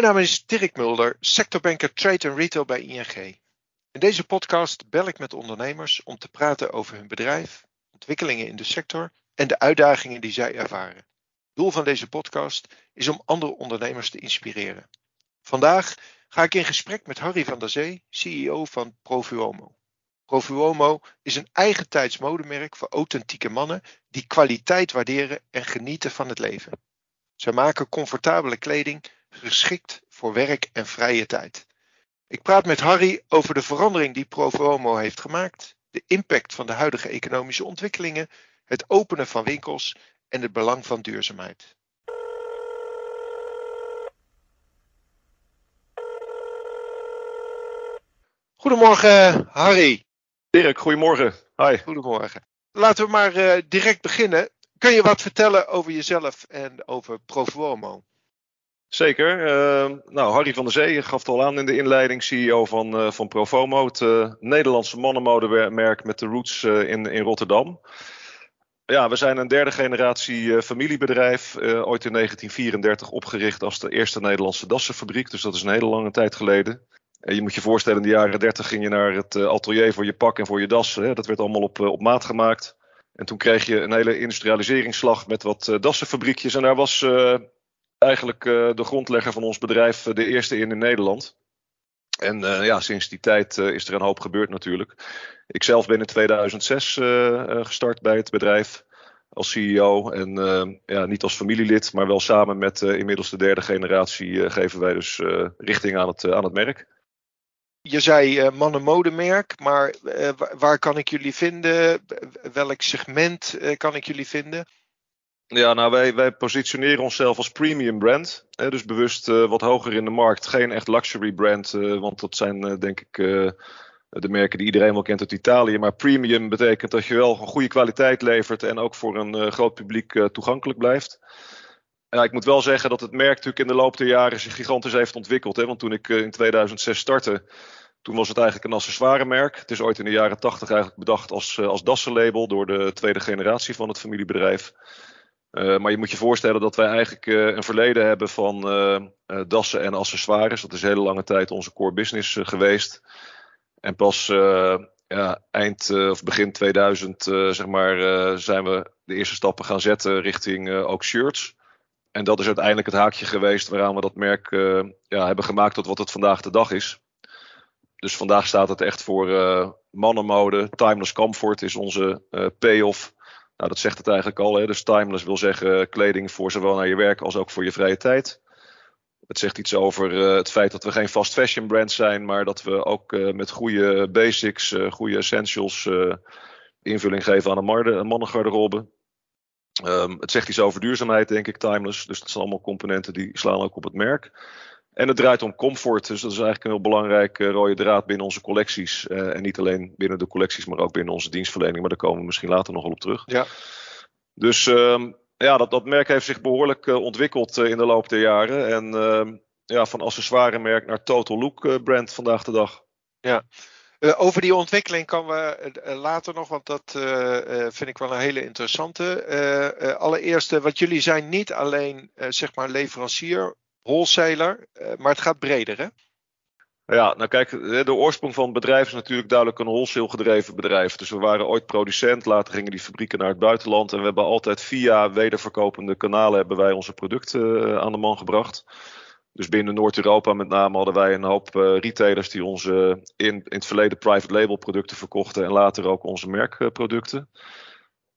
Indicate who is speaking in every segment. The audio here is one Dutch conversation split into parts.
Speaker 1: Mijn naam is Dirk Mulder, sectorbanker Trade en Retail bij ING. In deze podcast bel ik met ondernemers om te praten over hun bedrijf, ontwikkelingen in de sector en de uitdagingen die zij ervaren. Doel van deze podcast is om andere ondernemers te inspireren. Vandaag ga ik in gesprek met Harry van der Zee, CEO van Profuomo. Profuomo is een eigen tijds modemerk voor authentieke mannen die kwaliteit waarderen en genieten van het leven. Zij maken comfortabele kleding geschikt voor werk en vrije tijd. Ik praat met Harry over de verandering die Profuomo heeft gemaakt, de impact van de huidige economische ontwikkelingen, het openen van winkels en het belang van duurzaamheid. Goedemorgen, Harry.
Speaker 2: Dirk, goedemorgen. Hi.
Speaker 1: Goedemorgen. Laten we maar uh, direct beginnen. Kun je wat vertellen over jezelf en over Profuomo?
Speaker 2: Zeker. Uh, nou, Harry van der Zee gaf het al aan in de inleiding, CEO van, uh, van Profomo, het uh, Nederlandse mannenmodemerk met de roots in, in Rotterdam. Ja, we zijn een derde generatie familiebedrijf, ooit in 1934 opgericht als de eerste Nederlandse dassenfabriek, dus dat is een hele lange tijd geleden. En je moet je voorstellen, in de jaren 30 ging je naar het atelier voor je pak en voor je dassen. Hè. Dat werd allemaal op, op maat gemaakt. En toen kreeg je een hele industrialiseringsslag met wat dassenfabriekjes. En daar was eigenlijk uh, de grondlegger van ons bedrijf de eerste in in Nederland. En uh, ja, sinds die tijd is er een hoop gebeurd natuurlijk. Ik zelf ben in 2006 gestart bij het bedrijf als CEO. En ja, niet als familielid, maar wel samen met inmiddels de derde generatie geven wij dus richting aan het, aan het merk.
Speaker 1: Je zei mannenmodemerk, maar waar kan ik jullie vinden? Welk segment kan ik jullie vinden?
Speaker 2: Ja, nou wij, wij positioneren onszelf als premium brand. Hè, dus bewust uh, wat hoger in de markt. Geen echt luxury brand, uh, want dat zijn uh, denk ik de merken die iedereen wel kent uit Italië. Maar premium betekent dat je wel een goede kwaliteit levert en ook voor een groot publiek toegankelijk blijft. Ja, ik moet wel zeggen dat het merk natuurlijk in de loop der jaren zich gigantisch heeft ontwikkeld. Hè, want toen ik in 2006 startte, toen was het eigenlijk een accessoiremerk. Het is ooit in de jaren 80 eigenlijk bedacht als, als dassenlabel door de tweede generatie van het familiebedrijf. Uh, maar je moet je voorstellen dat wij eigenlijk uh, een verleden hebben van uh, dassen en accessoires. Dat is hele lange tijd onze core business geweest. En pas eind of begin 2000 zeg maar, zijn we de eerste stappen gaan zetten richting ook shirts. En dat is uiteindelijk het haakje geweest waaraan we dat merk ja, hebben gemaakt tot wat het vandaag de dag is. Dus vandaag staat het echt voor mannenmode. Timeless comfort is onze payoff. Nou, dat zegt het eigenlijk al. Hè? Dus timeless wil zeggen kleding voor zowel naar je werk als ook voor je vrije tijd. Het zegt iets over uh, het feit dat we geen fast fashion brand zijn, maar dat we ook uh, met goede basics, goede essentials invulling geven aan een, een mannengarderobe. Um, het zegt iets over duurzaamheid, denk ik, timeless. Dus dat zijn allemaal componenten die slaan ook op het merk. En het draait om comfort. Dus dat is eigenlijk een heel belangrijke uh, rode draad binnen onze collecties. Uh, en niet alleen binnen de collecties, maar ook binnen onze dienstverlening. Maar daar komen we misschien later nog wel op terug.
Speaker 1: Ja.
Speaker 2: Dus uh, ja, dat, dat merk heeft zich behoorlijk uh, ontwikkeld uh, in de loop der jaren. En ehm, ja, van accessoiremerk naar total look brand vandaag de dag.
Speaker 1: Ja. over die ontwikkeling kan we later nog, want dat vind ik wel een hele interessante. allereerst, wat jullie zijn niet alleen zeg maar leverancier wholesaler, eh, maar het gaat breder hè?
Speaker 2: Ja, nou kijk, de oorsprong van het bedrijf is natuurlijk duidelijk een wholesale gedreven bedrijf. Dus we waren ooit producent, later gingen die fabrieken naar het buitenland. En we hebben altijd via wederverkopende kanalen hebben wij onze producten eh, aan de man gebracht. Dus binnen Noord-Europa met name hadden wij een hoop retailers die onze in, in het verleden private label producten verkochten. En later ook onze merkproducten.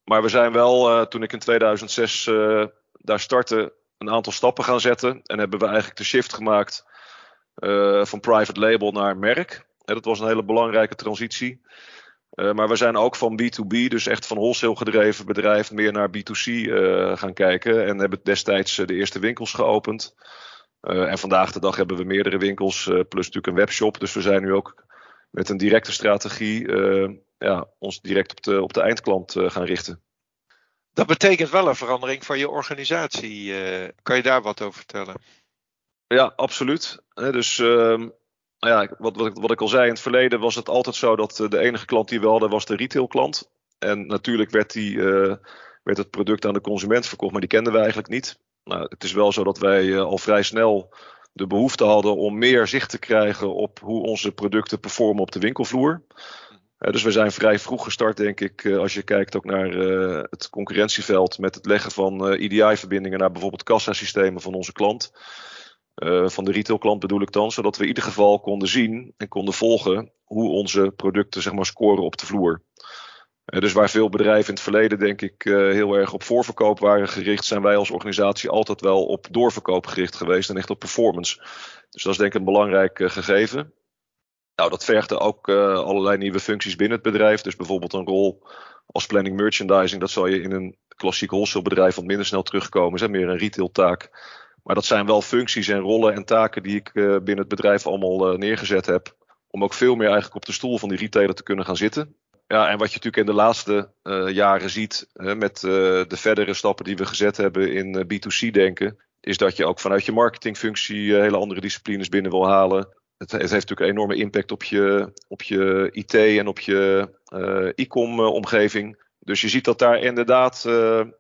Speaker 2: Maar we zijn wel, toen ik in 2006 uh, daar startte, een aantal stappen gaan zetten. En hebben we eigenlijk de shift gemaakt uh, van private label naar merk. En dat was een hele belangrijke transitie. Uh, maar we zijn ook van B2B, dus echt van wholesale gedreven bedrijf, meer naar B2C uh, eh, gaan kijken. En hebben destijds de eerste winkels geopend. en vandaag de dag hebben we meerdere winkels, plus natuurlijk een webshop. Dus we zijn nu ook met een directe strategie ja, ons direct op de, op de eindklant gaan richten.
Speaker 1: Dat betekent wel een verandering van je organisatie. Uh, kan je daar wat over vertellen?
Speaker 2: Ja, absoluut. dus uh, ja, wat, wat, wat, ik al zei, in het verleden was het altijd zo dat eh, de enige klant die we hadden was de retailklant. En natuurlijk werd, die, uh, werd het product aan de consument verkocht, maar die kenden we eigenlijk niet. Nou, het is wel zo dat wij al vrij snel de behoefte hadden om meer zicht te krijgen op hoe onze producten performen op de winkelvloer. Dus we zijn vrij vroeg gestart, denk ik, als je kijkt ook naar het concurrentieveld met het leggen van EDI-verbindingen naar bijvoorbeeld kassasystemen van onze klant. van de retailklant bedoel ik dan, zodat we in ieder geval konden zien en konden volgen hoe onze producten zeg maar, scoren op de vloer. Eh, dus waar veel bedrijven in het verleden, denk ik, eh, heel erg op voorverkoop waren gericht, zijn wij als organisatie altijd wel op doorverkoop gericht geweest en echt op performance. Dus dat is denk ik een belangrijk eh, gegeven. Nou, dat vergde ook allerlei nieuwe functies binnen het bedrijf. Dus bijvoorbeeld een rol als planning merchandising. Dat zal je in een klassiek wholesale bedrijf wat minder snel terugkomen. Is meer een retail taak. Maar dat zijn wel functies en rollen en taken die ik binnen het bedrijf allemaal neergezet heb. Om ook veel meer eigenlijk op de stoel van die retailer te kunnen gaan zitten. Ja, en wat je natuurlijk in de laatste jaren ziet met uh, de verdere stappen die we gezet hebben in uh, eh, B2C-denken, is dat je ook vanuit je marketingfunctie hele andere disciplines binnen wil halen. Het, heeft natuurlijk een enorme impact op je, op je IT en op je e-com omgeving. Dus je ziet dat daar inderdaad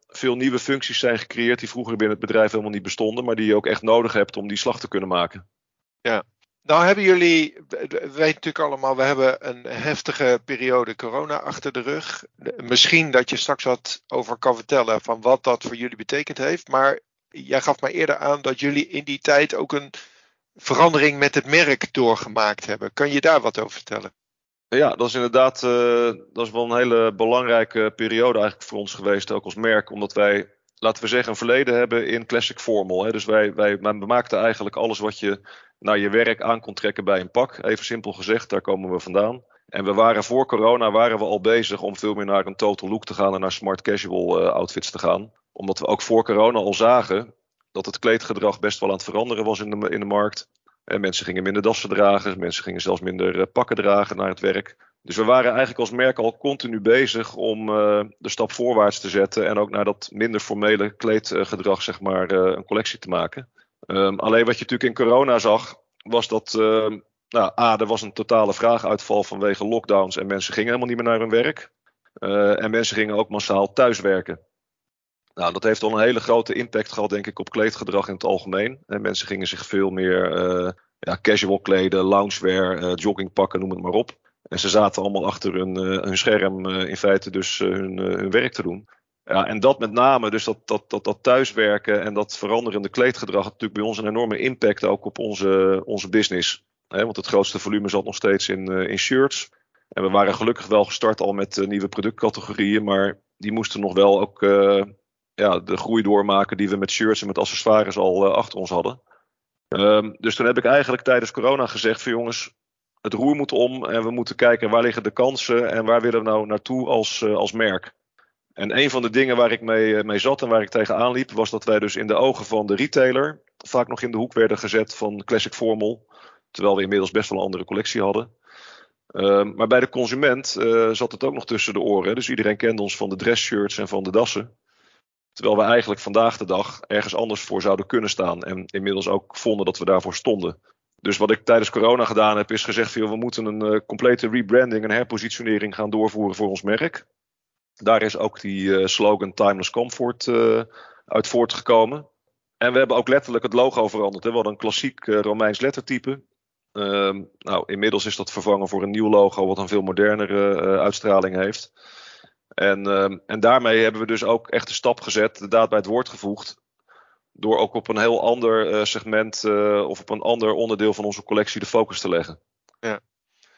Speaker 2: veel nieuwe functies zijn gecreëerd die vroeger binnen het bedrijf helemaal niet bestonden, maar die je ook echt nodig hebt om die slag te kunnen maken.
Speaker 1: Ja, nou hebben jullie, we natuurlijk allemaal, we hebben een heftige periode corona achter de rug. Misschien dat je straks wat over kan vertellen van wat dat voor jullie betekend heeft. Maar jij gaf mij eerder aan dat jullie in die tijd ook een verandering met het merk doorgemaakt hebben. Kan je daar wat over vertellen?
Speaker 2: Ja, dat is inderdaad uh, dat is wel een hele belangrijke periode eigenlijk voor ons geweest, ook als merk. Omdat wij laten we zeggen, een verleden hebben in classic formal. Hè. Dus wij, wij, wij maakten eigenlijk alles wat je naar je werk aan kon trekken bij een pak. Even simpel gezegd, daar komen we vandaan. En we waren voor corona waren we al bezig om veel meer naar een total look te gaan en naar smart casual uh, outfits te gaan. Omdat we ook voor corona al zagen dat het kleedgedrag best wel aan het veranderen was in de, in de markt. En mensen gingen minder dassen dragen, mensen gingen zelfs minder uh, pakken dragen naar het werk. Dus we waren eigenlijk als merk al continu bezig om uh, de stap voorwaarts te zetten en ook naar dat minder formele kleedgedrag zeg maar een collectie te maken. Um, alleen wat je natuurlijk in corona zag, was dat uh, nou, A, er was een totale vraaguitval vanwege lockdowns en mensen gingen helemaal niet meer naar hun werk. En mensen gingen ook massaal thuiswerken. Nou, dat heeft al een hele grote impact gehad, denk ik, op kleedgedrag in het algemeen. En mensen gingen zich veel meer uh, ja, casual kleden, loungewear, uh, joggingpakken, noem het maar op. En ze zaten allemaal achter hun, hun scherm in feite dus hun, hun werk te doen. Ja, en dat met name, dus dat, dat, dat, dat thuiswerken en dat veranderende kleedgedrag, had natuurlijk bij ons een enorme impact ook op onze, onze business. want het grootste volume zat nog steeds in, in shirts. En we waren gelukkig wel gestart al met nieuwe productcategorieën, maar die moesten nog wel ook ja, de groei doormaken die we met shirts en met accessoires al achter ons hadden. Um, dus toen heb ik eigenlijk tijdens corona gezegd van jongens, het roer moet om en we moeten kijken waar liggen de kansen en waar willen we nou naartoe als, als merk. En een van de dingen waar ik mee, eh, mee zat en waar ik tegenaan liep, was dat wij dus in de ogen van de retailer vaak nog in de hoek werden gezet van Classic Formal. Terwijl we inmiddels best wel een andere collectie hadden. Uh, maar bij de consument zat het ook nog tussen de oren. Dus iedereen kende ons van de dressshirts en van de dassen. Terwijl we eigenlijk vandaag de dag ergens anders voor zouden kunnen staan. En inmiddels ook vonden dat we daarvoor stonden. Dus wat ik tijdens corona gedaan heb, is gezegd: we moeten een uh, complete rebranding en herpositionering gaan doorvoeren voor ons merk. Daar is ook die uh, slogan Timeless Comfort uh, uit voortgekomen. En we hebben ook letterlijk het logo veranderd. We hadden een klassiek Romeins lettertype. Ehm, nou, inmiddels is dat vervangen voor een nieuw logo wat een veel modernere uitstraling heeft. En, ehm, en daarmee hebben we dus ook echt een stap gezet, de daad bij het woord gevoegd. Door ook op een heel ander segment of op een ander onderdeel van onze collectie de focus te leggen. Ja.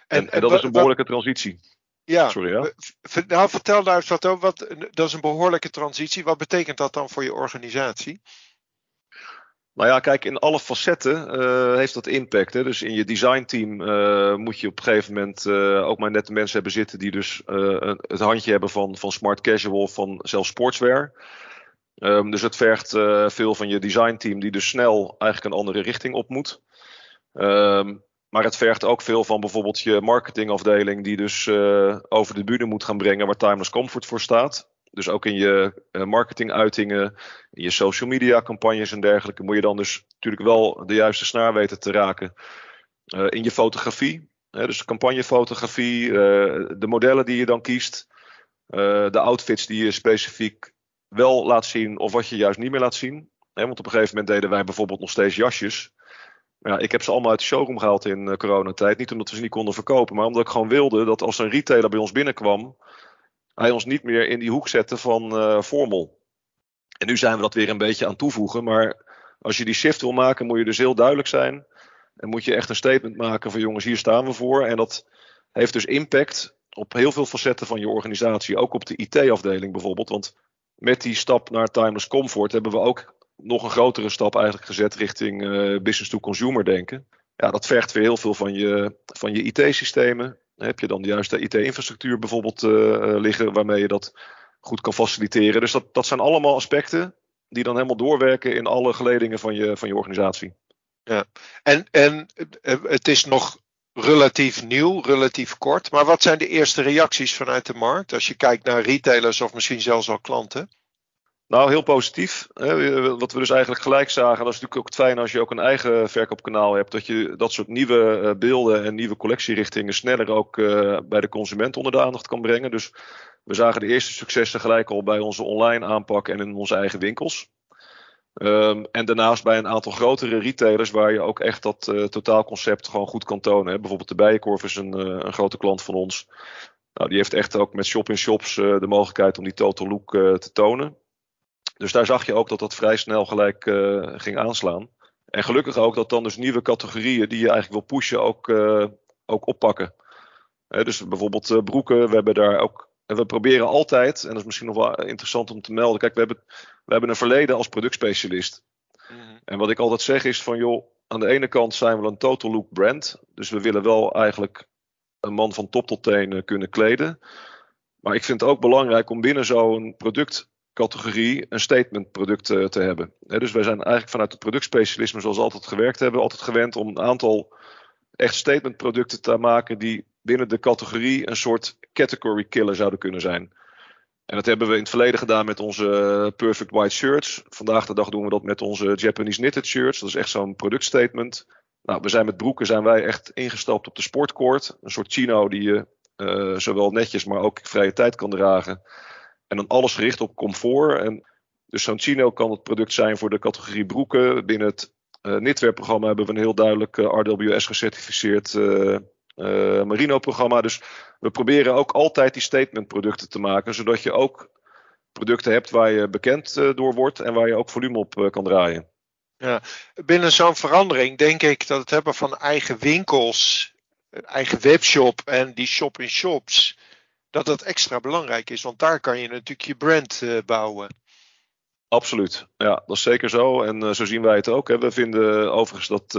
Speaker 2: En, en, en dat is een behoorlijke transitie.
Speaker 1: Ja, Sorry, ja? Nou, vertel daar eens wat over. Wat, dat is een behoorlijke transitie. Wat betekent dat dan voor je organisatie?
Speaker 2: Nou ja, kijk, in alle facetten uh, heeft dat impact. Hè? Dus in je designteam uh, moet je op een gegeven moment uh, ook maar net de mensen hebben zitten die dus het handje hebben van, van smart casual, van zelfs sportswear. Um, dus het vergt veel van je designteam die dus snel eigenlijk een andere richting op moet. Um, maar het vergt ook veel van bijvoorbeeld je marketingafdeling, die dus over de bühne moet gaan brengen waar Timeless Comfort voor staat. Dus ook in je uh, marketinguitingen, in je social media campagnes en dergelijke, moet je dan dus natuurlijk wel de juiste snaar weten te raken. Uh, in je fotografie, hè, dus campagnefotografie, de modellen die je dan kiest, de outfits die je specifiek wel laat zien of wat je juist niet meer laat zien. Hè, want op een gegeven moment deden wij bijvoorbeeld nog steeds jasjes. Ja, ik heb ze allemaal uit de showroom gehaald in uh, coronatijd. Niet omdat we ze niet konden verkopen, maar omdat ik gewoon wilde dat als een retailer bij ons binnenkwam, hij ons niet meer in die hoek zette van uh, Formel. En nu zijn we dat weer een beetje aan toevoegen. Maar als je die shift wil maken, moet je dus heel duidelijk zijn. En moet je echt een statement maken van jongens, hier staan we voor. En dat heeft dus impact op heel veel facetten van je organisatie. Ook op de IT-afdeling bijvoorbeeld. Want met die stap naar timeless comfort hebben we ook nog een grotere stap eigenlijk gezet richting uh, business to consumer denken. Ja, dat vergt weer heel veel van je, van je IT-systemen. Heb je dan de juiste IT-infrastructuur bijvoorbeeld uh, liggen waarmee je dat goed kan faciliteren. Dus dat, dat zijn allemaal aspecten die dan helemaal doorwerken in alle geledingen van je, van je organisatie.
Speaker 1: Ja, en, en het is nog relatief nieuw, relatief kort. Maar wat zijn de eerste reacties vanuit de markt als je kijkt naar retailers of misschien zelfs al klanten?
Speaker 2: Nou, heel positief. Wat we dus eigenlijk gelijk zagen, dat is natuurlijk ook het fijn als je ook een eigen verkoopkanaal hebt, dat je dat soort nieuwe eh, beelden en nieuwe collectierichtingen sneller ook eh, bij de consument onder de aandacht kan brengen. Dus we zagen de eerste successen gelijk al bij onze online aanpak en in onze eigen winkels. Um, en daarnaast bij een aantal grotere retailers waar je ook echt dat uh, totaalconcept gewoon goed kan tonen. Hè. Bijvoorbeeld de Bijenkorf is een, een grote klant van ons. Nou, die heeft echt ook met shop-in-shops de mogelijkheid om die total look te tonen. Dus daar zag je ook dat dat vrij snel gelijk ging aanslaan. En gelukkig ook dat dan dus nieuwe categorieën die je eigenlijk wil pushen ook, ook oppakken. dus bijvoorbeeld broeken, we hebben daar ook en we proberen altijd, en dat is misschien nog wel interessant om te melden. Kijk, we hebben, we hebben een verleden als productspecialist. Mm En wat ik altijd zeg is van joh, aan de ene kant zijn we een total look brand. Dus we willen wel eigenlijk een man van top tot teen eh, kunnen kleden. Maar ik vind het ook belangrijk om binnen zo'n productcategorie een statement product te, eh, te hebben. dus wij zijn eigenlijk vanuit het productspecialisme zoals we altijd gewerkt hebben, altijd gewend om een aantal echt statement producten te maken die binnen de categorie een soort category killer zouden kunnen zijn. En dat hebben we in het verleden gedaan met onze Perfect White Shirts. Vandaag de dag doen we dat met onze Japanese Knitted Shirts. Dat is echt zo'n productstatement. Nou, we zijn met broeken zijn wij echt ingestapt op de sportcourt. Een soort chino die je uh, zowel netjes, maar ook vrije tijd kan dragen. En dan alles gericht op comfort. En dus zo'n chino kan het product zijn voor de categorie broeken. Binnen het uh, knitwear-programma hebben we een heel duidelijk uh, RWS gecertificeerd uh, Merino-programma. Dus we proberen ook altijd die statement-producten te maken, zodat je ook producten hebt waar je bekend uh, door wordt en waar je ook volume op uh, kan draaien.
Speaker 1: Ja, binnen zo'n verandering denk ik dat het hebben van eigen winkels, eigen webshop en die shop-in-shops, dat dat extra belangrijk is. Want daar kan je natuurlijk je brand bouwen.
Speaker 2: Absoluut, ja, dat is zeker zo. En zo zien wij het ook. Hè. We vinden overigens dat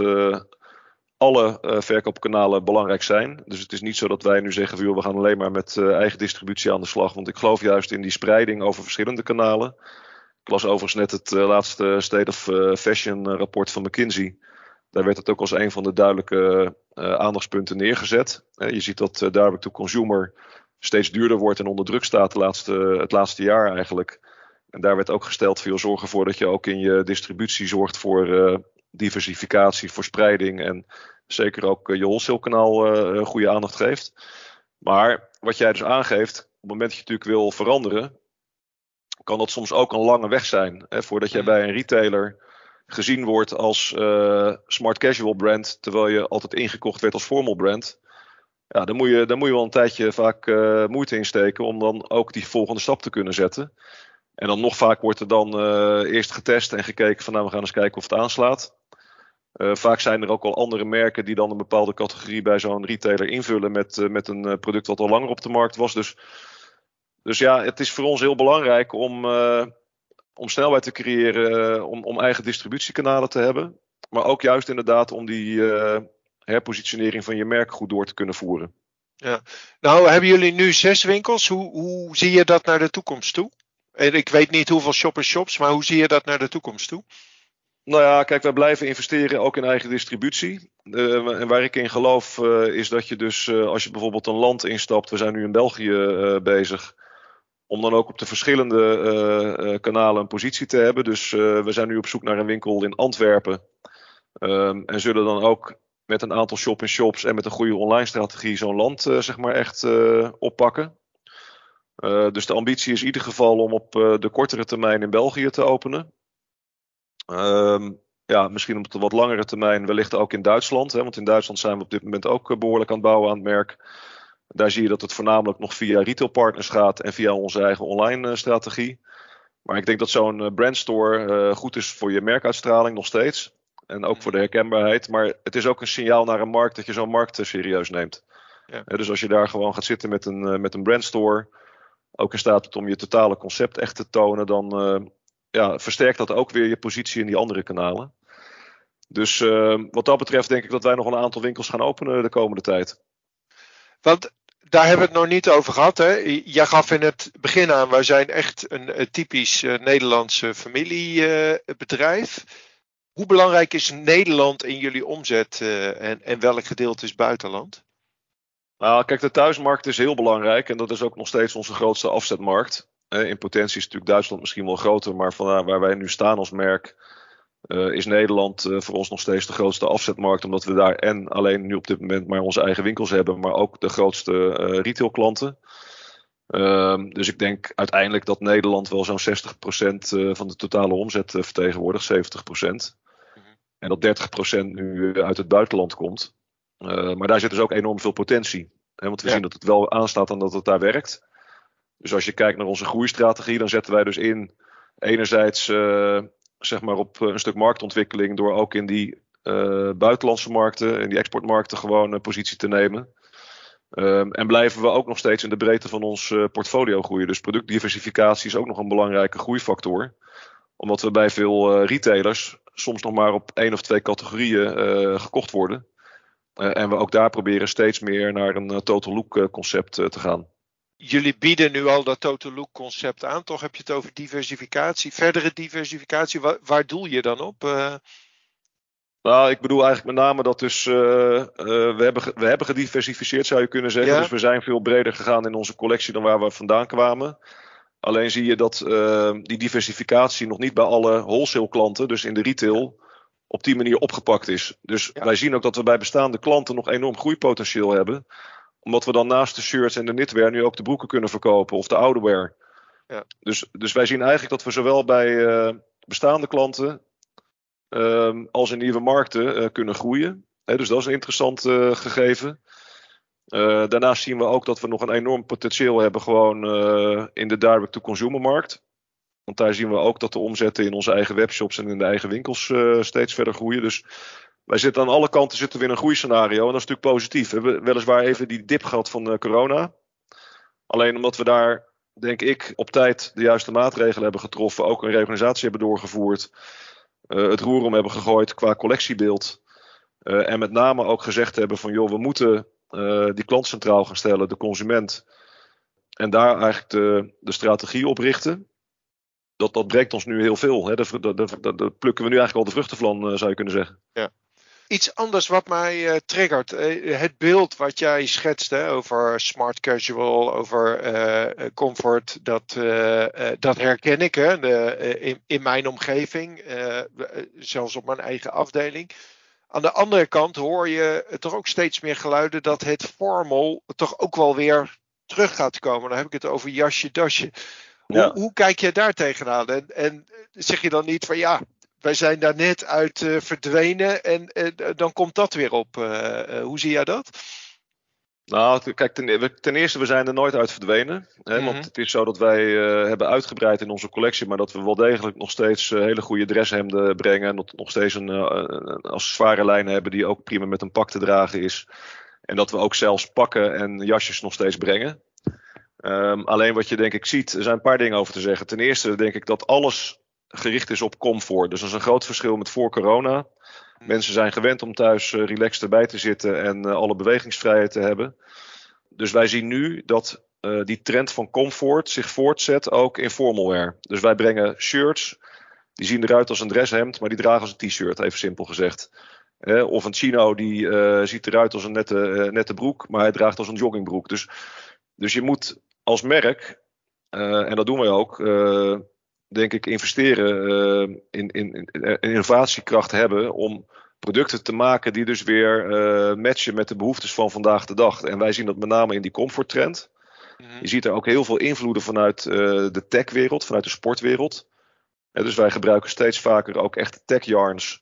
Speaker 2: alle uh, verkoopkanalen belangrijk zijn. Dus het is niet zo dat wij nu zeggen: we gaan alleen maar met eigen distributie aan de slag. Want ik geloof juist in die spreiding over verschillende kanalen. Ik las overigens net het laatste State of Fashion rapport van McKinsey. Daar werd het ook als een van de duidelijke aandachtspunten neergezet. je ziet dat direct to consumer steeds duurder wordt en onder druk staat de laatste, het laatste jaar eigenlijk. En daar werd ook gesteld voor zorg ervoor dat je ook in je distributie zorgt voor diversificatie, verspreiding en zeker ook eh, je wholesale kanaal uh, goede aandacht geeft. Maar wat jij dus aangeeft, op het moment dat je natuurlijk wil veranderen, kan dat soms ook een lange weg zijn. Hè, voordat jij mm. bij een retailer gezien wordt als uh, smart casual brand, terwijl je altijd ingekocht werd als formal brand. Ja, dan moet je, dan moet je wel een tijdje vaak uh, moeite insteken om dan ook die volgende stap te kunnen zetten. En dan nog vaak wordt er dan uh, eerst getest en gekeken van nou we gaan eens kijken of het aanslaat. Uh, vaak zijn er ook al andere merken die dan een bepaalde categorie bij zo'n retailer invullen met, met een product wat al langer op de markt was. Dus, dus ja, het is voor ons heel belangrijk om, om snelheid te creëren, om, om eigen distributiekanalen te hebben. Maar ook juist inderdaad om die herpositionering van je merk goed door te kunnen voeren.
Speaker 1: Ja. Nou, hebben jullie nu zes winkels? Hoe, hoe zie je dat naar de toekomst toe? En ik weet niet hoeveel shop-in-shops, maar hoe zie je dat naar de toekomst toe?
Speaker 2: Nou ja, kijk, wij blijven investeren ook in eigen distributie. Uh, en waar ik in geloof uh, is dat je dus, uh, als je bijvoorbeeld een land instapt, we zijn nu in België bezig, om dan ook op de verschillende kanalen een positie te hebben. Dus we zijn nu op zoek naar een winkel in Antwerpen. Um, en zullen dan ook met een aantal shop-in-shops en met een goede online strategie zo'n land zeg maar echt oppakken. dus de ambitie is in ieder geval om op de kortere termijn in België te openen. Um, ja, misschien op de wat langere termijn wellicht ook in Duitsland. Hè, want in Duitsland zijn we op dit moment ook behoorlijk aan het bouwen aan het merk. Daar zie je dat het voornamelijk nog via retailpartners gaat en via onze eigen online strategie. Maar ik denk dat zo'n brandstore goed is voor je merkuitstraling nog steeds. En ook voor de herkenbaarheid. Maar het is ook een signaal naar een markt dat je zo'n markt serieus neemt. Ja. Dus als je daar gewoon gaat zitten met een, met een brandstore, ook in staat om je totale concept echt te tonen, dan, ja, versterkt dat ook weer je positie in die andere kanalen. Dus uh, wat dat betreft denk ik dat wij nog een aantal winkels gaan openen de komende tijd.
Speaker 1: Want daar hebben we het nog niet over gehad. Hè? Jij gaf in het begin aan, wij zijn echt een, een typisch uh, Nederlandse familiebedrijf. Hoe belangrijk is Nederland in jullie omzet uh, en, en welk gedeelte is buitenland?
Speaker 2: Nou, kijk, de thuismarkt is heel belangrijk en dat is ook nog steeds onze grootste afzetmarkt in potentie is natuurlijk Duitsland misschien wel groter, maar van waar wij nu staan als merk, is Nederland voor ons nog steeds de grootste afzetmarkt. Omdat we daar en alleen nu op dit moment maar onze eigen winkels hebben, maar ook de grootste retailklanten. Ehm, dus ik denk uiteindelijk dat Nederland wel zo'n 60% van de totale omzet vertegenwoordigt, 70%. Mm En dat 30% nu uit het buitenland komt. maar daar zit dus ook enorm veel potentie. Hè, want we ja. zien dat het wel aanstaat en dat het daar werkt. Dus als je kijkt naar onze groeistrategie, dan zetten wij dus in enerzijds uh, zeg maar op een stuk marktontwikkeling door ook in die uh, buitenlandse markten, in die exportmarkten gewoon een positie te nemen. Um, en blijven we ook nog steeds in de breedte van ons uh, portfolio groeien. Dus productdiversificatie is ook nog een belangrijke groeifactor. Omdat we bij veel retailers soms nog maar op één of twee categorieën gekocht worden. en we ook daar proberen steeds meer naar een total look concept te gaan
Speaker 1: jullie bieden nu al dat total look concept aan. Toch heb je het over diversificatie, verdere diversificatie. Waar, waar doel je dan op?
Speaker 2: Nou, ik bedoel eigenlijk met name dat dus uh, uh, we, hebben, we hebben gediversifieerd, zou je kunnen zeggen. Ja. Dus we zijn veel breder gegaan in onze collectie dan waar we vandaan kwamen. Alleen zie je dat die diversificatie nog niet bij alle wholesale klanten, dus in de retail, op die manier opgepakt is. Dus ja. wij zien ook dat we bij bestaande klanten nog enorm groeipotentieel hebben omdat we dan naast de shirts en de knitwear nu ook de broeken kunnen verkopen of de outerwear. Ja. Dus, dus wij zien eigenlijk dat we zowel bij bestaande klanten uh, als in nieuwe markten uh, kunnen groeien. Dus dat is een interessant uh, gegeven. daarnaast zien we ook dat we nog een enorm potentieel hebben gewoon in de direct-to-consumer markt. Want daar zien we ook dat de omzetten in onze eigen webshops en in de eigen winkels steeds verder groeien. Dus wij zitten aan alle kanten zitten we in een groeiscenario. En dat is natuurlijk positief. We hebben weliswaar even die dip gehad van corona. Alleen omdat we daar, denk ik, op tijd de juiste maatregelen hebben getroffen. Ook een reorganisatie hebben doorgevoerd. Uh, het roer om hebben gegooid qua collectiebeeld. Uh, en met name ook gezegd hebben van joh, we moeten die klant centraal gaan stellen, de consument. En daar eigenlijk de, de strategie op richten. Dat, dat breekt ons nu heel veel. Hè. Daar plukken we nu eigenlijk al de vruchten van, zou je kunnen zeggen.
Speaker 1: Ja. Iets anders wat mij uh, triggert. Uh, het beeld wat jij schetst hè, over smart casual, over uh, comfort, dat, dat herken ik hè, de, in, in, mijn omgeving, zelfs op mijn eigen afdeling. Aan de andere kant hoor je toch ook steeds meer geluiden dat het formal toch ook wel weer terug gaat komen. Dan heb ik het over jasje, dasje. Hoe, hoe kijk je daar tegenaan? En, en zeg je dan niet van ja, wij zijn daar net uit uh, verdwenen en uh, dan komt dat weer op. Uh, hoe zie jij dat?
Speaker 2: Nou, kijk, ten, ten, eerste, we zijn er nooit uit verdwenen. Hè, mm -hmm. Want het is zo dat wij hebben uitgebreid in onze collectie, maar dat we wel degelijk nog steeds hele goede dresshemden brengen. En nog steeds een, een accessoire lijn hebben die ook prima met een pak te dragen is. En dat we ook zelfs pakken en jasjes nog steeds brengen. Um, alleen wat je denk ik ziet, er zijn een paar dingen over te zeggen. Ten eerste denk ik dat alles gericht is op comfort. Dus dat is een groot verschil met voor corona. Mensen zijn gewend om thuis uh, relaxed erbij te zitten en uh, alle bewegingsvrijheid te hebben. Dus wij zien nu dat uh, die trend van comfort zich voortzet ook in formalwear. Dus wij brengen shirts, die zien eruit als een dresshemd, maar die dragen als een t-shirt, even simpel gezegd. of een chino die ziet eruit als een nette, nette broek, maar hij draagt als een joggingbroek. Dus, dus je moet als merk, en dat doen wij ook, denk ik, investeren uh, in, in, in, innovatiekracht hebben om producten te maken die dus weer uh, matchen met de behoeftes van vandaag de dag. En wij zien dat met name in die comforttrend. Mm -hmm. Je ziet er ook heel veel invloeden vanuit uh, de techwereld, vanuit de sportwereld. En dus wij gebruiken steeds vaker ook echt tech yarns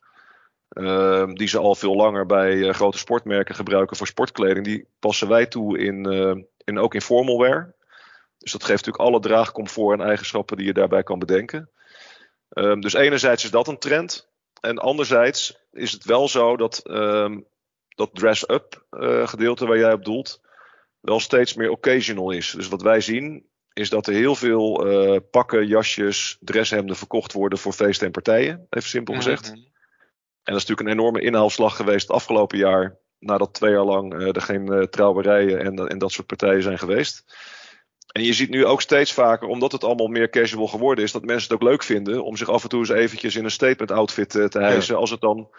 Speaker 2: ehm, die ze al veel langer bij grote sportmerken gebruiken voor sportkleding, die passen wij toe in, in ook in formal wear. Dus dat geeft natuurlijk alle draagcomfort en eigenschappen die je daarbij kan bedenken. Ehm, dus enerzijds is dat een trend. En anderzijds is het wel zo dat ehm, dat dress-up uh, gedeelte waar jij op doelt, wel steeds meer occasional is. Dus wat wij zien, is dat er heel veel uh, pakken, jasjes, dresshemden verkocht worden voor feesten en partijen, even simpel mhm. gezegd. En dat is natuurlijk een enorme inhaalslag geweest het afgelopen jaar, nadat twee jaar lang uh, er geen trouwerijen en, en dat soort partijen zijn geweest. En je ziet nu ook steeds vaker, omdat het allemaal meer casual geworden is, dat mensen het ook leuk vinden om zich af en toe eens eventjes in een statement outfit te hijsen. Als het dan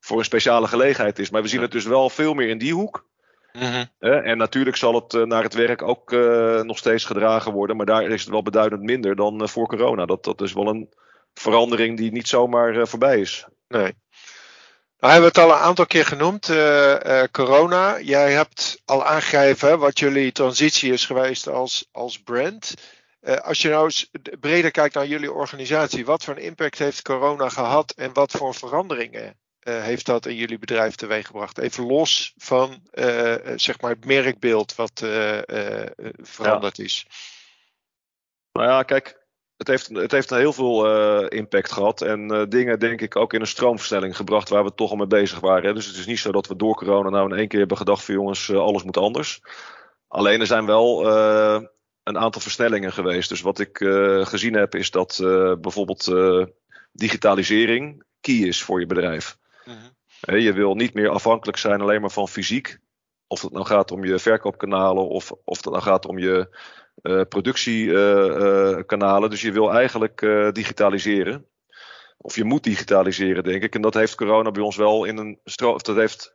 Speaker 2: voor een speciale gelegenheid is. Maar we zien het dus wel veel meer in die hoek. Mhm. en natuurlijk zal het uh, naar het werk ook uh, nog steeds gedragen worden. Maar daar is het wel beduidend minder dan voor corona. Dat, dat is wel een verandering die niet zomaar voorbij is.
Speaker 1: Nee. Nou hebben we het al een aantal keer genoemd, corona. Jij hebt al aangegeven wat jullie transitie is geweest als, als brand. als je nou eens breder kijkt naar jullie organisatie, wat voor een impact heeft corona gehad en wat voor veranderingen heeft dat in jullie bedrijf teweeggebracht? Even los van zeg maar het merkbeeld wat veranderd
Speaker 2: ja.
Speaker 1: is.
Speaker 2: Nou ja, kijk, het heeft, het heeft heel veel impact gehad. En dingen, denk ik, ook in een stroomversnelling gebracht waar we toch al mee bezig waren. Hè. Dus het is niet zo dat we door corona nou in één keer hebben gedacht van jongens, alles moet anders. Alleen er zijn wel een aantal versnellingen geweest. Dus wat ik gezien heb is dat bijvoorbeeld digitalisering key is voor je bedrijf. Mhm. Je wil niet meer afhankelijk zijn alleen maar van fysiek. Of het nou gaat om je verkoopkanalen of of het nou gaat om je productiekanalen. dus je wil eigenlijk uh, digitaliseren. Of je moet digitaliseren, denk ik. En dat heeft corona bij ons wel in een stroom. Dat heeft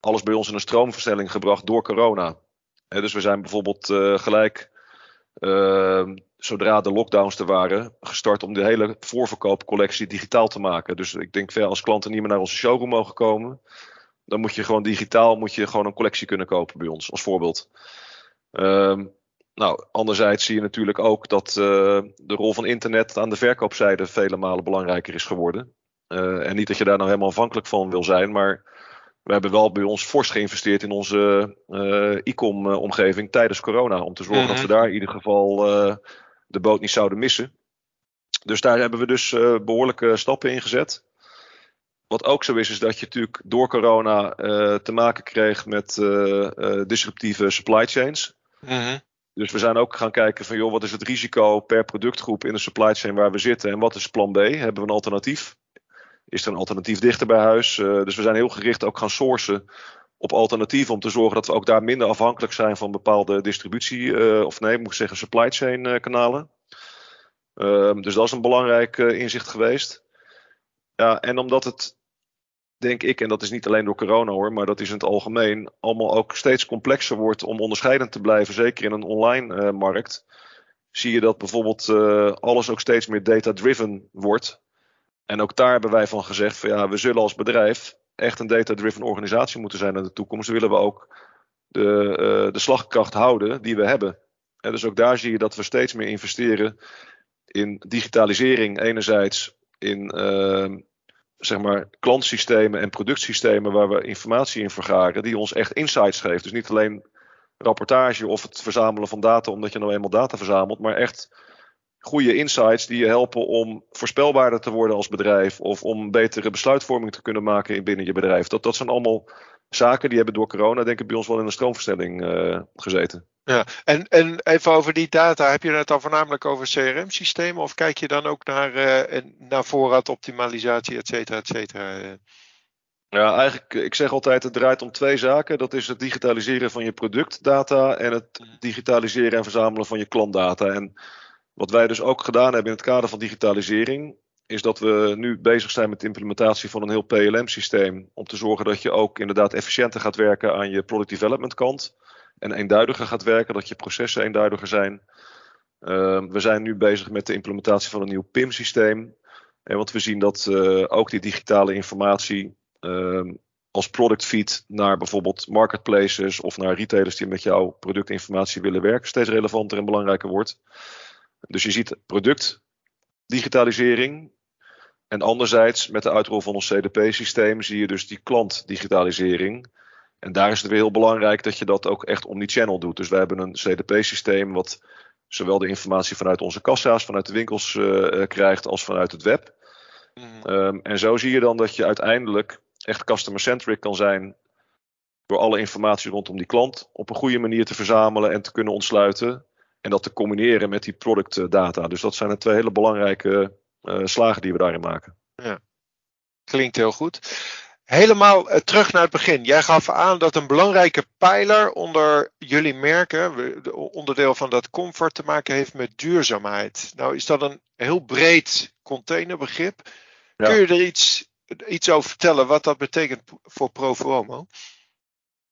Speaker 2: alles bij ons in een stroomversnelling gebracht door corona. dus we zijn bijvoorbeeld gelijk zodra de lockdowns er waren, gestart om de hele voorverkoopcollectie digitaal te maken. Dus ik denk, als klanten niet meer naar onze showroom mogen komen, dan moet je gewoon digitaal moet je gewoon een collectie kunnen kopen bij ons, als voorbeeld. Um, nou, anderzijds zie je natuurlijk ook dat uh, de rol van internet aan de verkoopzijde vele malen belangrijker is geworden. Uh, en niet dat je daar nou helemaal afhankelijk van wil zijn, maar we hebben wel bij ons fors geïnvesteerd in onze uh, e-com omgeving tijdens corona. Om te zorgen dat we daar in ieder geval de boot niet zouden missen. Dus daar hebben we dus behoorlijke stappen in gezet. Wat ook zo is, is dat je natuurlijk door corona te maken kreeg met disruptieve supply chains. Mm Dus we zijn ook gaan kijken van, joh, wat is het risico per productgroep in de supply chain waar we zitten en wat is plan B? Hebben we een alternatief? Is er een alternatief dichter bij huis? dus we zijn heel gericht ook gaan sourcen op alternatieven om te zorgen dat we ook daar minder afhankelijk zijn van bepaalde distributie, uh, of nee, moet ik zeggen, supply chain uh, kanalen. Uh, dus dat is een belangrijk inzicht geweest. Ja, en omdat het, denk ik, en dat is niet alleen door corona hoor, maar dat is in het algemeen, allemaal ook steeds complexer wordt om onderscheidend te blijven, zeker in een online markt, zie je dat bijvoorbeeld alles ook steeds meer data-driven wordt. En ook daar hebben wij van gezegd, van ja, we zullen als bedrijf echt een data-driven organisatie moeten zijn in de toekomst, willen we ook de, uh, de slagkracht houden die we hebben. En dus ook daar zie je dat we steeds meer investeren in digitalisering enerzijds, in zeg maar klantsystemen en productsystemen waar we informatie in vergaren, die ons echt insights geeft. Dus niet alleen rapportage of het verzamelen van data omdat je nou eenmaal data verzamelt, maar echt goede insights die je helpen om voorspelbaarder te worden als bedrijf of om betere besluitvorming te kunnen maken binnen je bedrijf. Dat, dat zijn allemaal zaken die hebben door corona denk ik bij ons wel in een stroomverstelling uh, gezeten.
Speaker 1: Ja, en, en even over die data, heb je het dan voornamelijk over CRM-systemen of kijk je dan ook naar, uh, naar voorraadoptimalisatie, et cetera, et cetera?
Speaker 2: Ja, eigenlijk, ik zeg altijd, het draait om twee zaken. Dat is het digitaliseren van je productdata en het mhm. digitaliseren en verzamelen van je klantdata. En wat wij dus ook gedaan hebben in het kader van digitalisering, is dat we nu bezig zijn met de implementatie van een heel PLM-systeem. Om te zorgen dat je ook inderdaad efficiënter gaat werken aan je product development kant. En eenduidiger gaat werken, dat je processen eenduidiger zijn. Uh, we zijn nu bezig met de implementatie van een nieuw PIM-systeem. En want we zien dat uh, ook die digitale informatie uh, als product feed naar bijvoorbeeld marketplaces of naar retailers die met jouw productinformatie willen werken steeds relevanter en belangrijker wordt. Dus je ziet product digitalisering. en anderzijds, met de uitrol van ons CDP-systeem, zie je dus die klantdigitalisering. En daar is het weer heel belangrijk dat je dat ook echt omni-channel doet. Dus wij hebben een CDP-systeem wat zowel de informatie vanuit onze kassa's, vanuit de winkels uh, krijgt, als vanuit het web. Mhm. Um, en zo zie je dan dat je uiteindelijk echt customer-centric kan zijn door alle informatie rondom die klant op een goede manier te verzamelen en te kunnen ontsluiten. En dat te combineren met die product data. Dus dat zijn de twee hele belangrijke uh, slagen die we daarin maken.
Speaker 1: Ja. Klinkt heel goed. Helemaal uh, terug naar het begin. Jij gaf aan dat een belangrijke pijler onder jullie merken, onderdeel van dat comfort, te maken heeft met duurzaamheid. Nou is dat een heel breed containerbegrip. Ja. Kun je er iets, iets over vertellen wat dat betekent voor Profomo?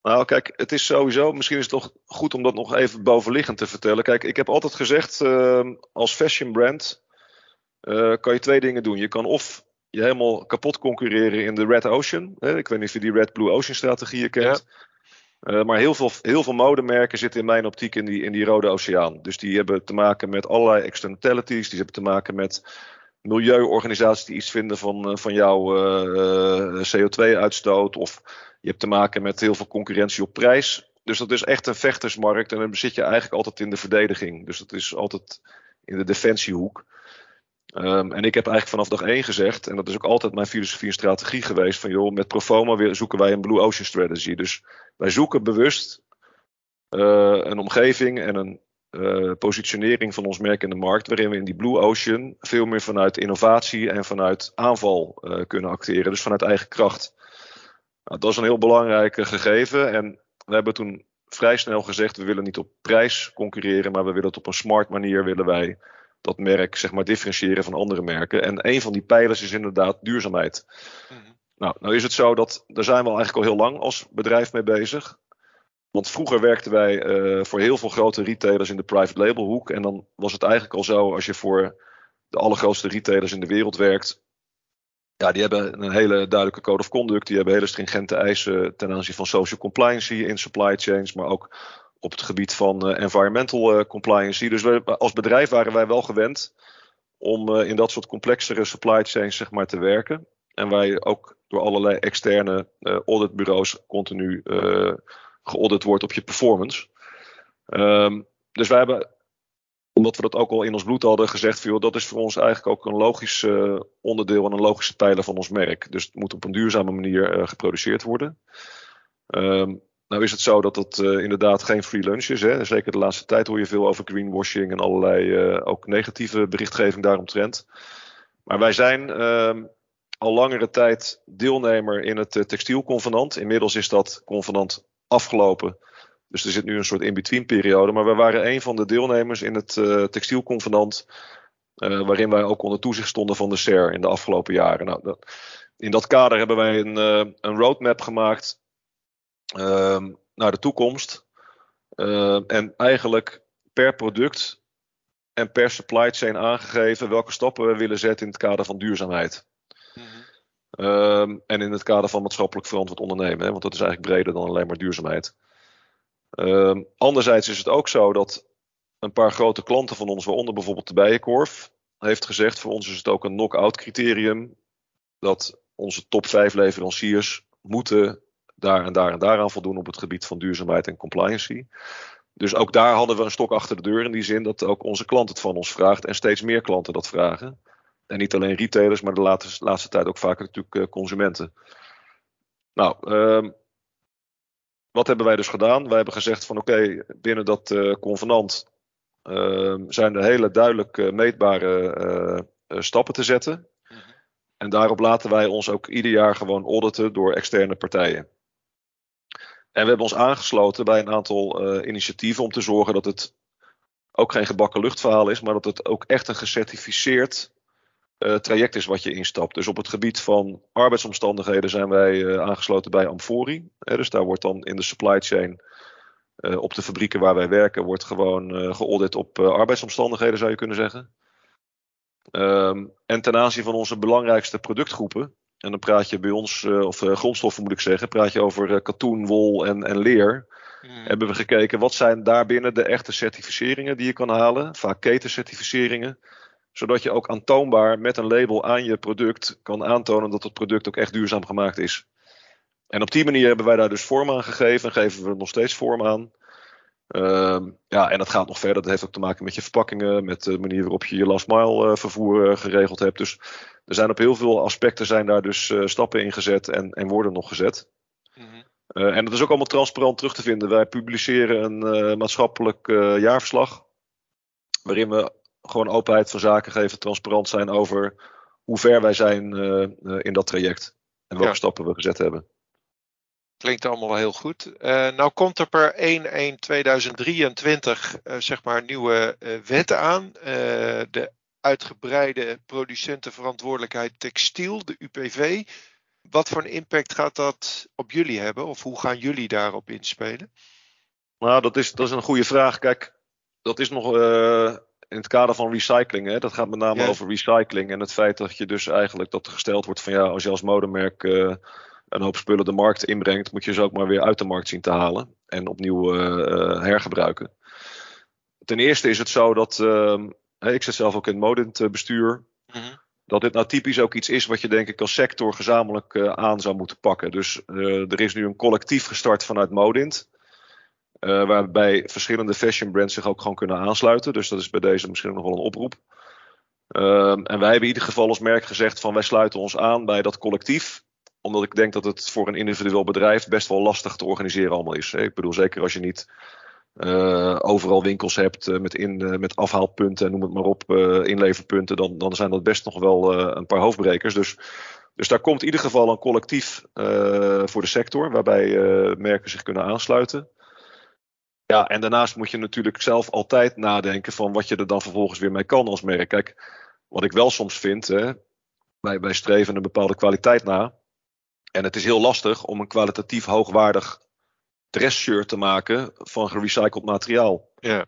Speaker 2: Nou, kijk, het is sowieso, misschien is het toch goed om dat nog even bovenliggend te vertellen. Kijk, ik heb altijd gezegd, uh, als fashion brand uh, kan je twee dingen doen. Je kan of je helemaal kapot concurreren in de Red Ocean. Hè? Ik weet niet of je die Red Blue Ocean strategieën kent. Ja. Uh, maar heel veel, heel veel modemerken zitten in mijn optiek in die, in die Rode Oceaan. Dus die hebben te maken met allerlei externalities. Die hebben te maken met milieuorganisaties die iets vinden van, uh, van jouw CO2-uitstoot. Of je hebt te maken met heel veel concurrentie op prijs. Dus dat is echt een vechtersmarkt. En dan zit je eigenlijk altijd in de verdediging. Dus dat is altijd in de defensiehoek. Um, en ik heb eigenlijk vanaf dag één gezegd, en dat is ook altijd mijn filosofie en strategie geweest, van joh, met Proforma zoeken wij een Blue Ocean strategy. Dus wij zoeken bewust uh, een omgeving en een uh, positionering van ons merk in de markt, waarin we in die Blue Ocean veel meer vanuit innovatie en vanuit aanval uh, kunnen acteren, dus vanuit eigen kracht. Nou, dat is een heel belangrijk gegeven en we hebben toen vrij snel gezegd, we willen niet op prijs concurreren, maar we willen het op een smart manier willen wij dat merk zeg maar differentiëren van andere merken. En een van die pijlers is inderdaad duurzaamheid. Mhm. Nou, nou is het zo dat daar zijn we eigenlijk al heel lang als bedrijf mee bezig. Want vroeger werkten wij uh, voor heel veel grote retailers in de private label hoek. En dan was het eigenlijk al zo als je voor de allergrootste retailers in de wereld werkt. Ja, die hebben een hele duidelijke code of conduct. Die hebben hele stringente eisen ten aanzien van social compliance in supply chains. Maar ook op het gebied van uh, environmental uh, compliance. Dus we, als bedrijf waren wij wel gewend om uh, in dat soort complexere supply chains zeg maar, te werken. En wij ook door allerlei externe auditbureaus continu geaudit wordt op je performance. Um, dus wij hebben, omdat we dat ook al in ons bloed hadden gezegd, joh, dat is voor ons eigenlijk ook een logisch onderdeel en een logische pijler van ons merk. Dus het moet op een duurzame manier geproduceerd worden. Um, nou is het zo dat het uh, inderdaad geen free lunch is. Zeker de laatste tijd hoor je veel over greenwashing en allerlei uh, ook negatieve berichtgeving daaromtrent. Maar wij zijn uh, al langere tijd deelnemer in het uh, textielconvenant. Inmiddels is dat convenant afgelopen. Dus er zit nu een soort in-between periode. Maar we waren een van de deelnemers in het textielconvenant. waarin wij ook onder toezicht stonden van de SER in de afgelopen jaren. Nou, dat, in dat kader hebben wij een, een roadmap gemaakt naar de toekomst. Uh, en eigenlijk per product en per supply chain aangegeven welke stappen we willen zetten in het kader van duurzaamheid. -hmm. en in het kader van maatschappelijk verantwoord ondernemen, hè, want dat is eigenlijk breder dan alleen maar duurzaamheid. Uh, anderzijds is het ook zo dat een paar grote klanten van ons, waaronder bijvoorbeeld de Bijenkorf, heeft gezegd: voor ons is het ook een knock-out criterium dat onze top 5 leveranciers moeten daar en daar en daaraan voldoen op het gebied van duurzaamheid en compliancy. Dus ook daar hadden we een stok achter de deur in die zin dat ook onze klant het van ons vraagt en steeds meer klanten dat vragen. En niet alleen retailers, maar de laatste, laatste tijd ook vaker natuurlijk eh, consumenten. Nou, uh, wat hebben wij dus gedaan? Wij hebben gezegd van oké, binnen dat uh, convenant uh, zijn er hele duidelijk uh, meetbare stappen te zetten. Mhm. En daarop laten wij ons ook ieder jaar gewoon auditen door externe partijen. En we hebben ons aangesloten bij een aantal uh, initiatieven om te zorgen dat het ook geen gebakken luchtverhaal is, maar dat het ook echt een gecertificeerd uh, traject is wat je instapt. Dus op het gebied van arbeidsomstandigheden zijn wij uh, aangesloten bij Amfori. dus daar wordt dan in de supply chain op de fabrieken waar wij werken, wordt gewoon geaudit op arbeidsomstandigheden, zou je kunnen zeggen. Um, en ten aanzien van onze belangrijkste productgroepen, en dan praat je bij ons, uh, of uh, grondstoffen moet ik zeggen, praat je over uh, katoen, wol en, en leer. Mm. Hebben we gekeken wat zijn daarbinnen de echte certificeringen die je kan halen, vaak ketencertificeringen. Zodat je ook aantoonbaar met een label aan je product kan aantonen dat het product ook echt duurzaam gemaakt is. En op die manier hebben wij daar dus vorm aan gegeven en geven we nog steeds vorm aan. Ehm, ja, en dat gaat nog verder. Dat heeft ook te maken met je verpakkingen, met de manier waarop je je last mile uh, vervoer uh, geregeld hebt. Dus er zijn op heel veel aspecten zijn daar dus uh, stappen in gezet en, en worden nog gezet. Mm -hmm. en dat is ook allemaal transparant terug te vinden. Wij publiceren een maatschappelijk jaarverslag. Waarin we gewoon openheid van zaken geven, transparant zijn over hoe ver wij zijn in dat traject. En welke ja. stappen we gezet hebben.
Speaker 1: Klinkt allemaal heel goed. Uh, nou komt er per 1-1-2023 uh, zeg maar nieuwe uh, wetten aan. de uitgebreide producentenverantwoordelijkheid textiel, de UPV. Wat voor een impact gaat dat op jullie hebben? Of hoe gaan jullie daarop inspelen?
Speaker 2: Nou, dat is, dat is een goede vraag. Kijk, dat is nog in het kader van recycling. Hè? Dat gaat met name ja. over recycling. En het feit dat je dus eigenlijk dat er gesteld wordt van ja, als je als modemerk een hoop spullen de markt inbrengt, moet je ze ook maar weer uit de markt zien te halen en opnieuw uh, hergebruiken. Ten eerste is het zo dat, uh, ik zit zelf ook in het Modint-bestuur, mm -hmm. dat dit nou typisch ook iets is wat je denk ik als sector gezamenlijk uh, aan zou moeten pakken. Dus er is nu een collectief gestart vanuit Modint. waarbij verschillende fashion brands zich ook gewoon kunnen aansluiten. Dus dat is bij deze misschien nog wel een oproep. Ehm, en wij hebben in ieder geval als merk gezegd van wij sluiten ons aan bij dat collectief omdat ik denk dat het voor een individueel bedrijf best wel lastig te organiseren allemaal is. Ik bedoel, zeker als je niet uh, overal winkels hebt uh, met, in, uh, met afhaalpunten, noem het maar op, inleverpunten, dan, dan zijn dat best nog wel een paar hoofdbrekers. Dus, dus daar komt in ieder geval een collectief voor de sector, waarbij merken zich kunnen aansluiten. Ja, en daarnaast moet je natuurlijk zelf altijd nadenken van wat je er dan vervolgens weer mee kan als merk. Kijk, wat ik wel soms vind, hè, wij, wij streven een bepaalde kwaliteit na. En het is heel lastig om een kwalitatief hoogwaardig dressshirt te maken van gerecycled materiaal.
Speaker 1: Ja.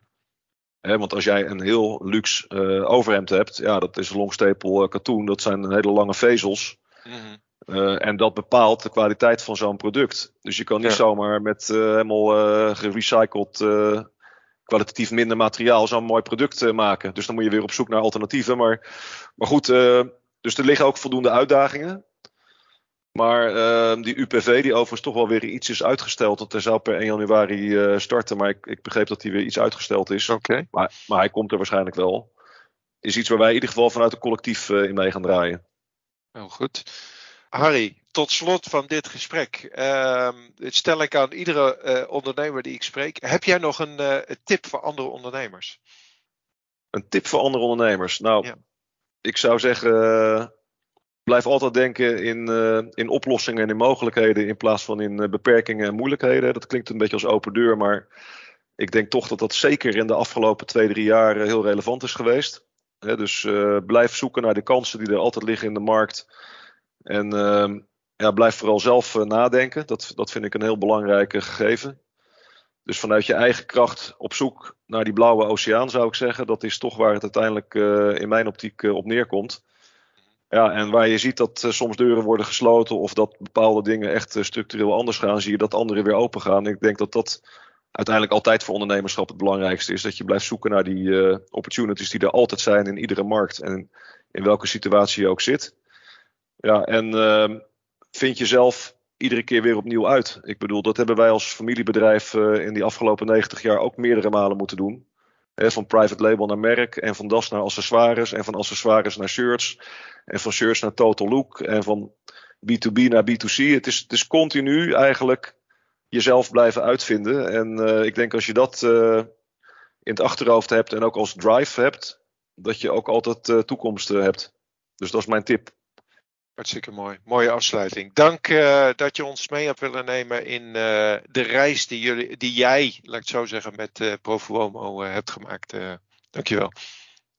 Speaker 2: He, want als jij een heel luxe uh, overhemd hebt, ja, dat is longstapel uh, katoen, dat zijn hele lange vezels. Mm -hmm. uh, en dat bepaalt de kwaliteit van zo'n product. Dus je kan niet ja. zomaar met helemaal gerecycled, kwalitatief minder materiaal zo'n mooi product maken. Dus dan moet je weer op zoek naar alternatieven. Maar, maar goed, dus er liggen ook voldoende uitdagingen. Maar uh, die UPV, die overigens toch wel weer iets is uitgesteld. Want hij zou per 1 januari uh, starten. Maar ik, ik, begreep dat hij weer iets uitgesteld is.
Speaker 1: Okay.
Speaker 2: Maar, maar, hij komt er waarschijnlijk wel. Is iets waar wij in ieder geval vanuit het collectief uh, in mee gaan draaien.
Speaker 1: Heel goed. Harry, tot slot van dit gesprek. Uh, dit stel ik aan iedere uh, ondernemer die ik spreek. Heb jij nog een, een, tip voor andere ondernemers?
Speaker 2: Een tip voor andere ondernemers? Nou, ja. ik zou zeggen blijf altijd denken in, uh, in oplossingen en in mogelijkheden in plaats van in uh, beperkingen en moeilijkheden. Dat klinkt een beetje als open deur, maar ik denk toch dat dat zeker in de afgelopen twee, drie jaar heel relevant is geweest. Dus blijf zoeken naar de kansen die er altijd liggen in de markt. En ehm, ja, blijf vooral zelf nadenken. Dat, dat vind ik een heel belangrijk gegeven. Dus vanuit je eigen kracht op zoek naar die blauwe oceaan zou ik zeggen. Dat is toch waar het uiteindelijk in mijn optiek op neerkomt. Ja, en waar je ziet dat uh, soms deuren worden gesloten of dat bepaalde dingen echt uh, structureel anders gaan, zie je dat andere weer open gaan. Ik denk dat dat uiteindelijk altijd voor ondernemerschap het belangrijkste is. Dat je blijft zoeken naar die uh, opportunities die er altijd zijn in iedere markt en in welke situatie je ook zit. Ja, en ehm, vind jezelf iedere keer weer opnieuw uit. Ik bedoel, dat hebben wij als familiebedrijf in die afgelopen 90 jaar ook meerdere malen moeten doen. Van private label naar merk en van das naar accessoires en van accessoires naar shirts. En van shirts naar total look. En van B2B naar B2C. Het is, het is continu eigenlijk jezelf blijven uitvinden. En uh, ik denk als je dat uh, in het achterhoofd hebt en ook als drive hebt, dat je ook altijd uh, toekomst hebt. Dus dat is mijn tip.
Speaker 1: Hartstikke mooi. Mooie afsluiting. Dank uh, dat je ons mee hebt willen nemen in uh, de reis die, jullie, die jij, laat ik het zo zeggen, met uh, Profuomo hebt gemaakt. dankjewel.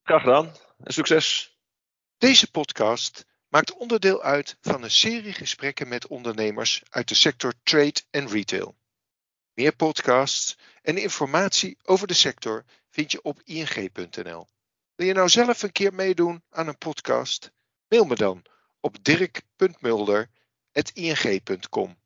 Speaker 2: Graag gedaan en succes.
Speaker 1: Deze podcast maakt onderdeel uit van een serie gesprekken met ondernemers uit de sector trade en retail. Meer podcasts en informatie over de sector vind je op ing.nl. Wil je nou zelf een keer meedoen aan een podcast? Mail me dan op dirk.mulder.ing.com.